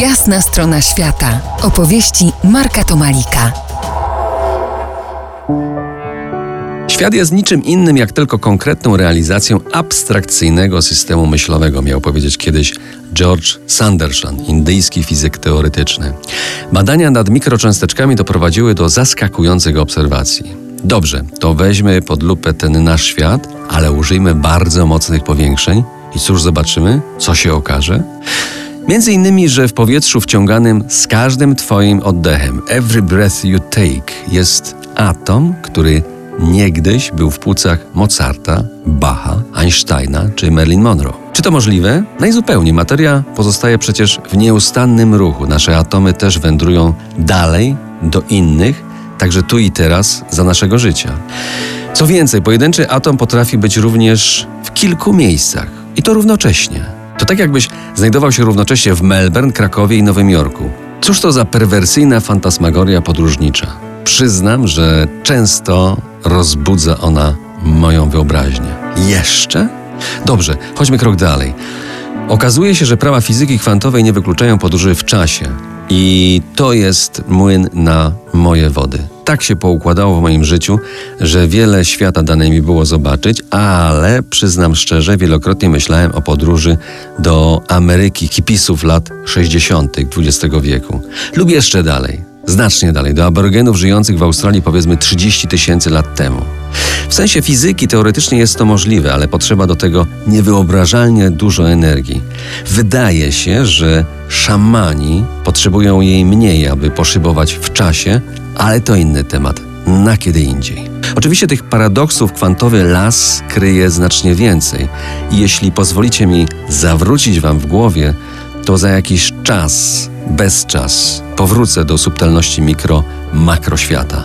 Jasna strona świata. Opowieści Marka Tomalika. Świat jest niczym innym jak tylko konkretną realizacją abstrakcyjnego systemu myślowego, miał powiedzieć kiedyś George Sanderson, indyjski fizyk teoretyczny. Badania nad mikrocząsteczkami doprowadziły do zaskakujących obserwacji. Dobrze, to weźmy pod lupę ten nasz świat, ale użyjmy bardzo mocnych powiększeń i cóż zobaczymy? Co się okaże? Między innymi, że w powietrzu wciąganym z każdym Twoim oddechem, every breath you take, jest atom, który niegdyś był w płucach Mozarta, Bacha, Einsteina czy Marilyn Monroe. Czy to możliwe? Najzupełniej. Materia pozostaje przecież w nieustannym ruchu. Nasze atomy też wędrują dalej do innych, także tu i teraz za naszego życia. Co więcej, pojedynczy atom potrafi być również w kilku miejscach i to równocześnie. To tak jakbyś znajdował się równocześnie w Melbourne, Krakowie i Nowym Jorku. Cóż to za perwersyjna fantasmagoria podróżnicza? Przyznam, że często rozbudza ona moją wyobraźnię. Jeszcze? Dobrze, chodźmy krok dalej. Okazuje się, że prawa fizyki kwantowej nie wykluczają podróży w czasie. I to jest młyn na moje wody. Tak się poukładało w moim życiu, że wiele świata dane mi było zobaczyć, ale przyznam szczerze, wielokrotnie myślałem o podróży do Ameryki hipisów lat 60. XX wieku lub jeszcze dalej znacznie dalej, do aborygenów żyjących w Australii powiedzmy 30 tysięcy lat temu. W sensie fizyki teoretycznie jest to możliwe, ale potrzeba do tego niewyobrażalnie dużo energii. Wydaje się, że szamani potrzebują jej mniej, aby poszybować w czasie, ale to inny temat, na kiedy indziej. Oczywiście tych paradoksów kwantowy las kryje znacznie więcej i jeśli pozwolicie mi zawrócić wam w głowie, to za jakiś czas, bez czas, powrócę do subtelności mikro, makroświata.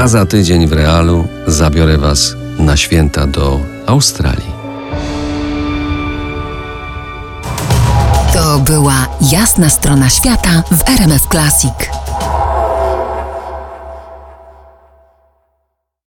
A za tydzień w realu zabiorę Was na święta do Australii. To była jasna strona świata w RMF Classic.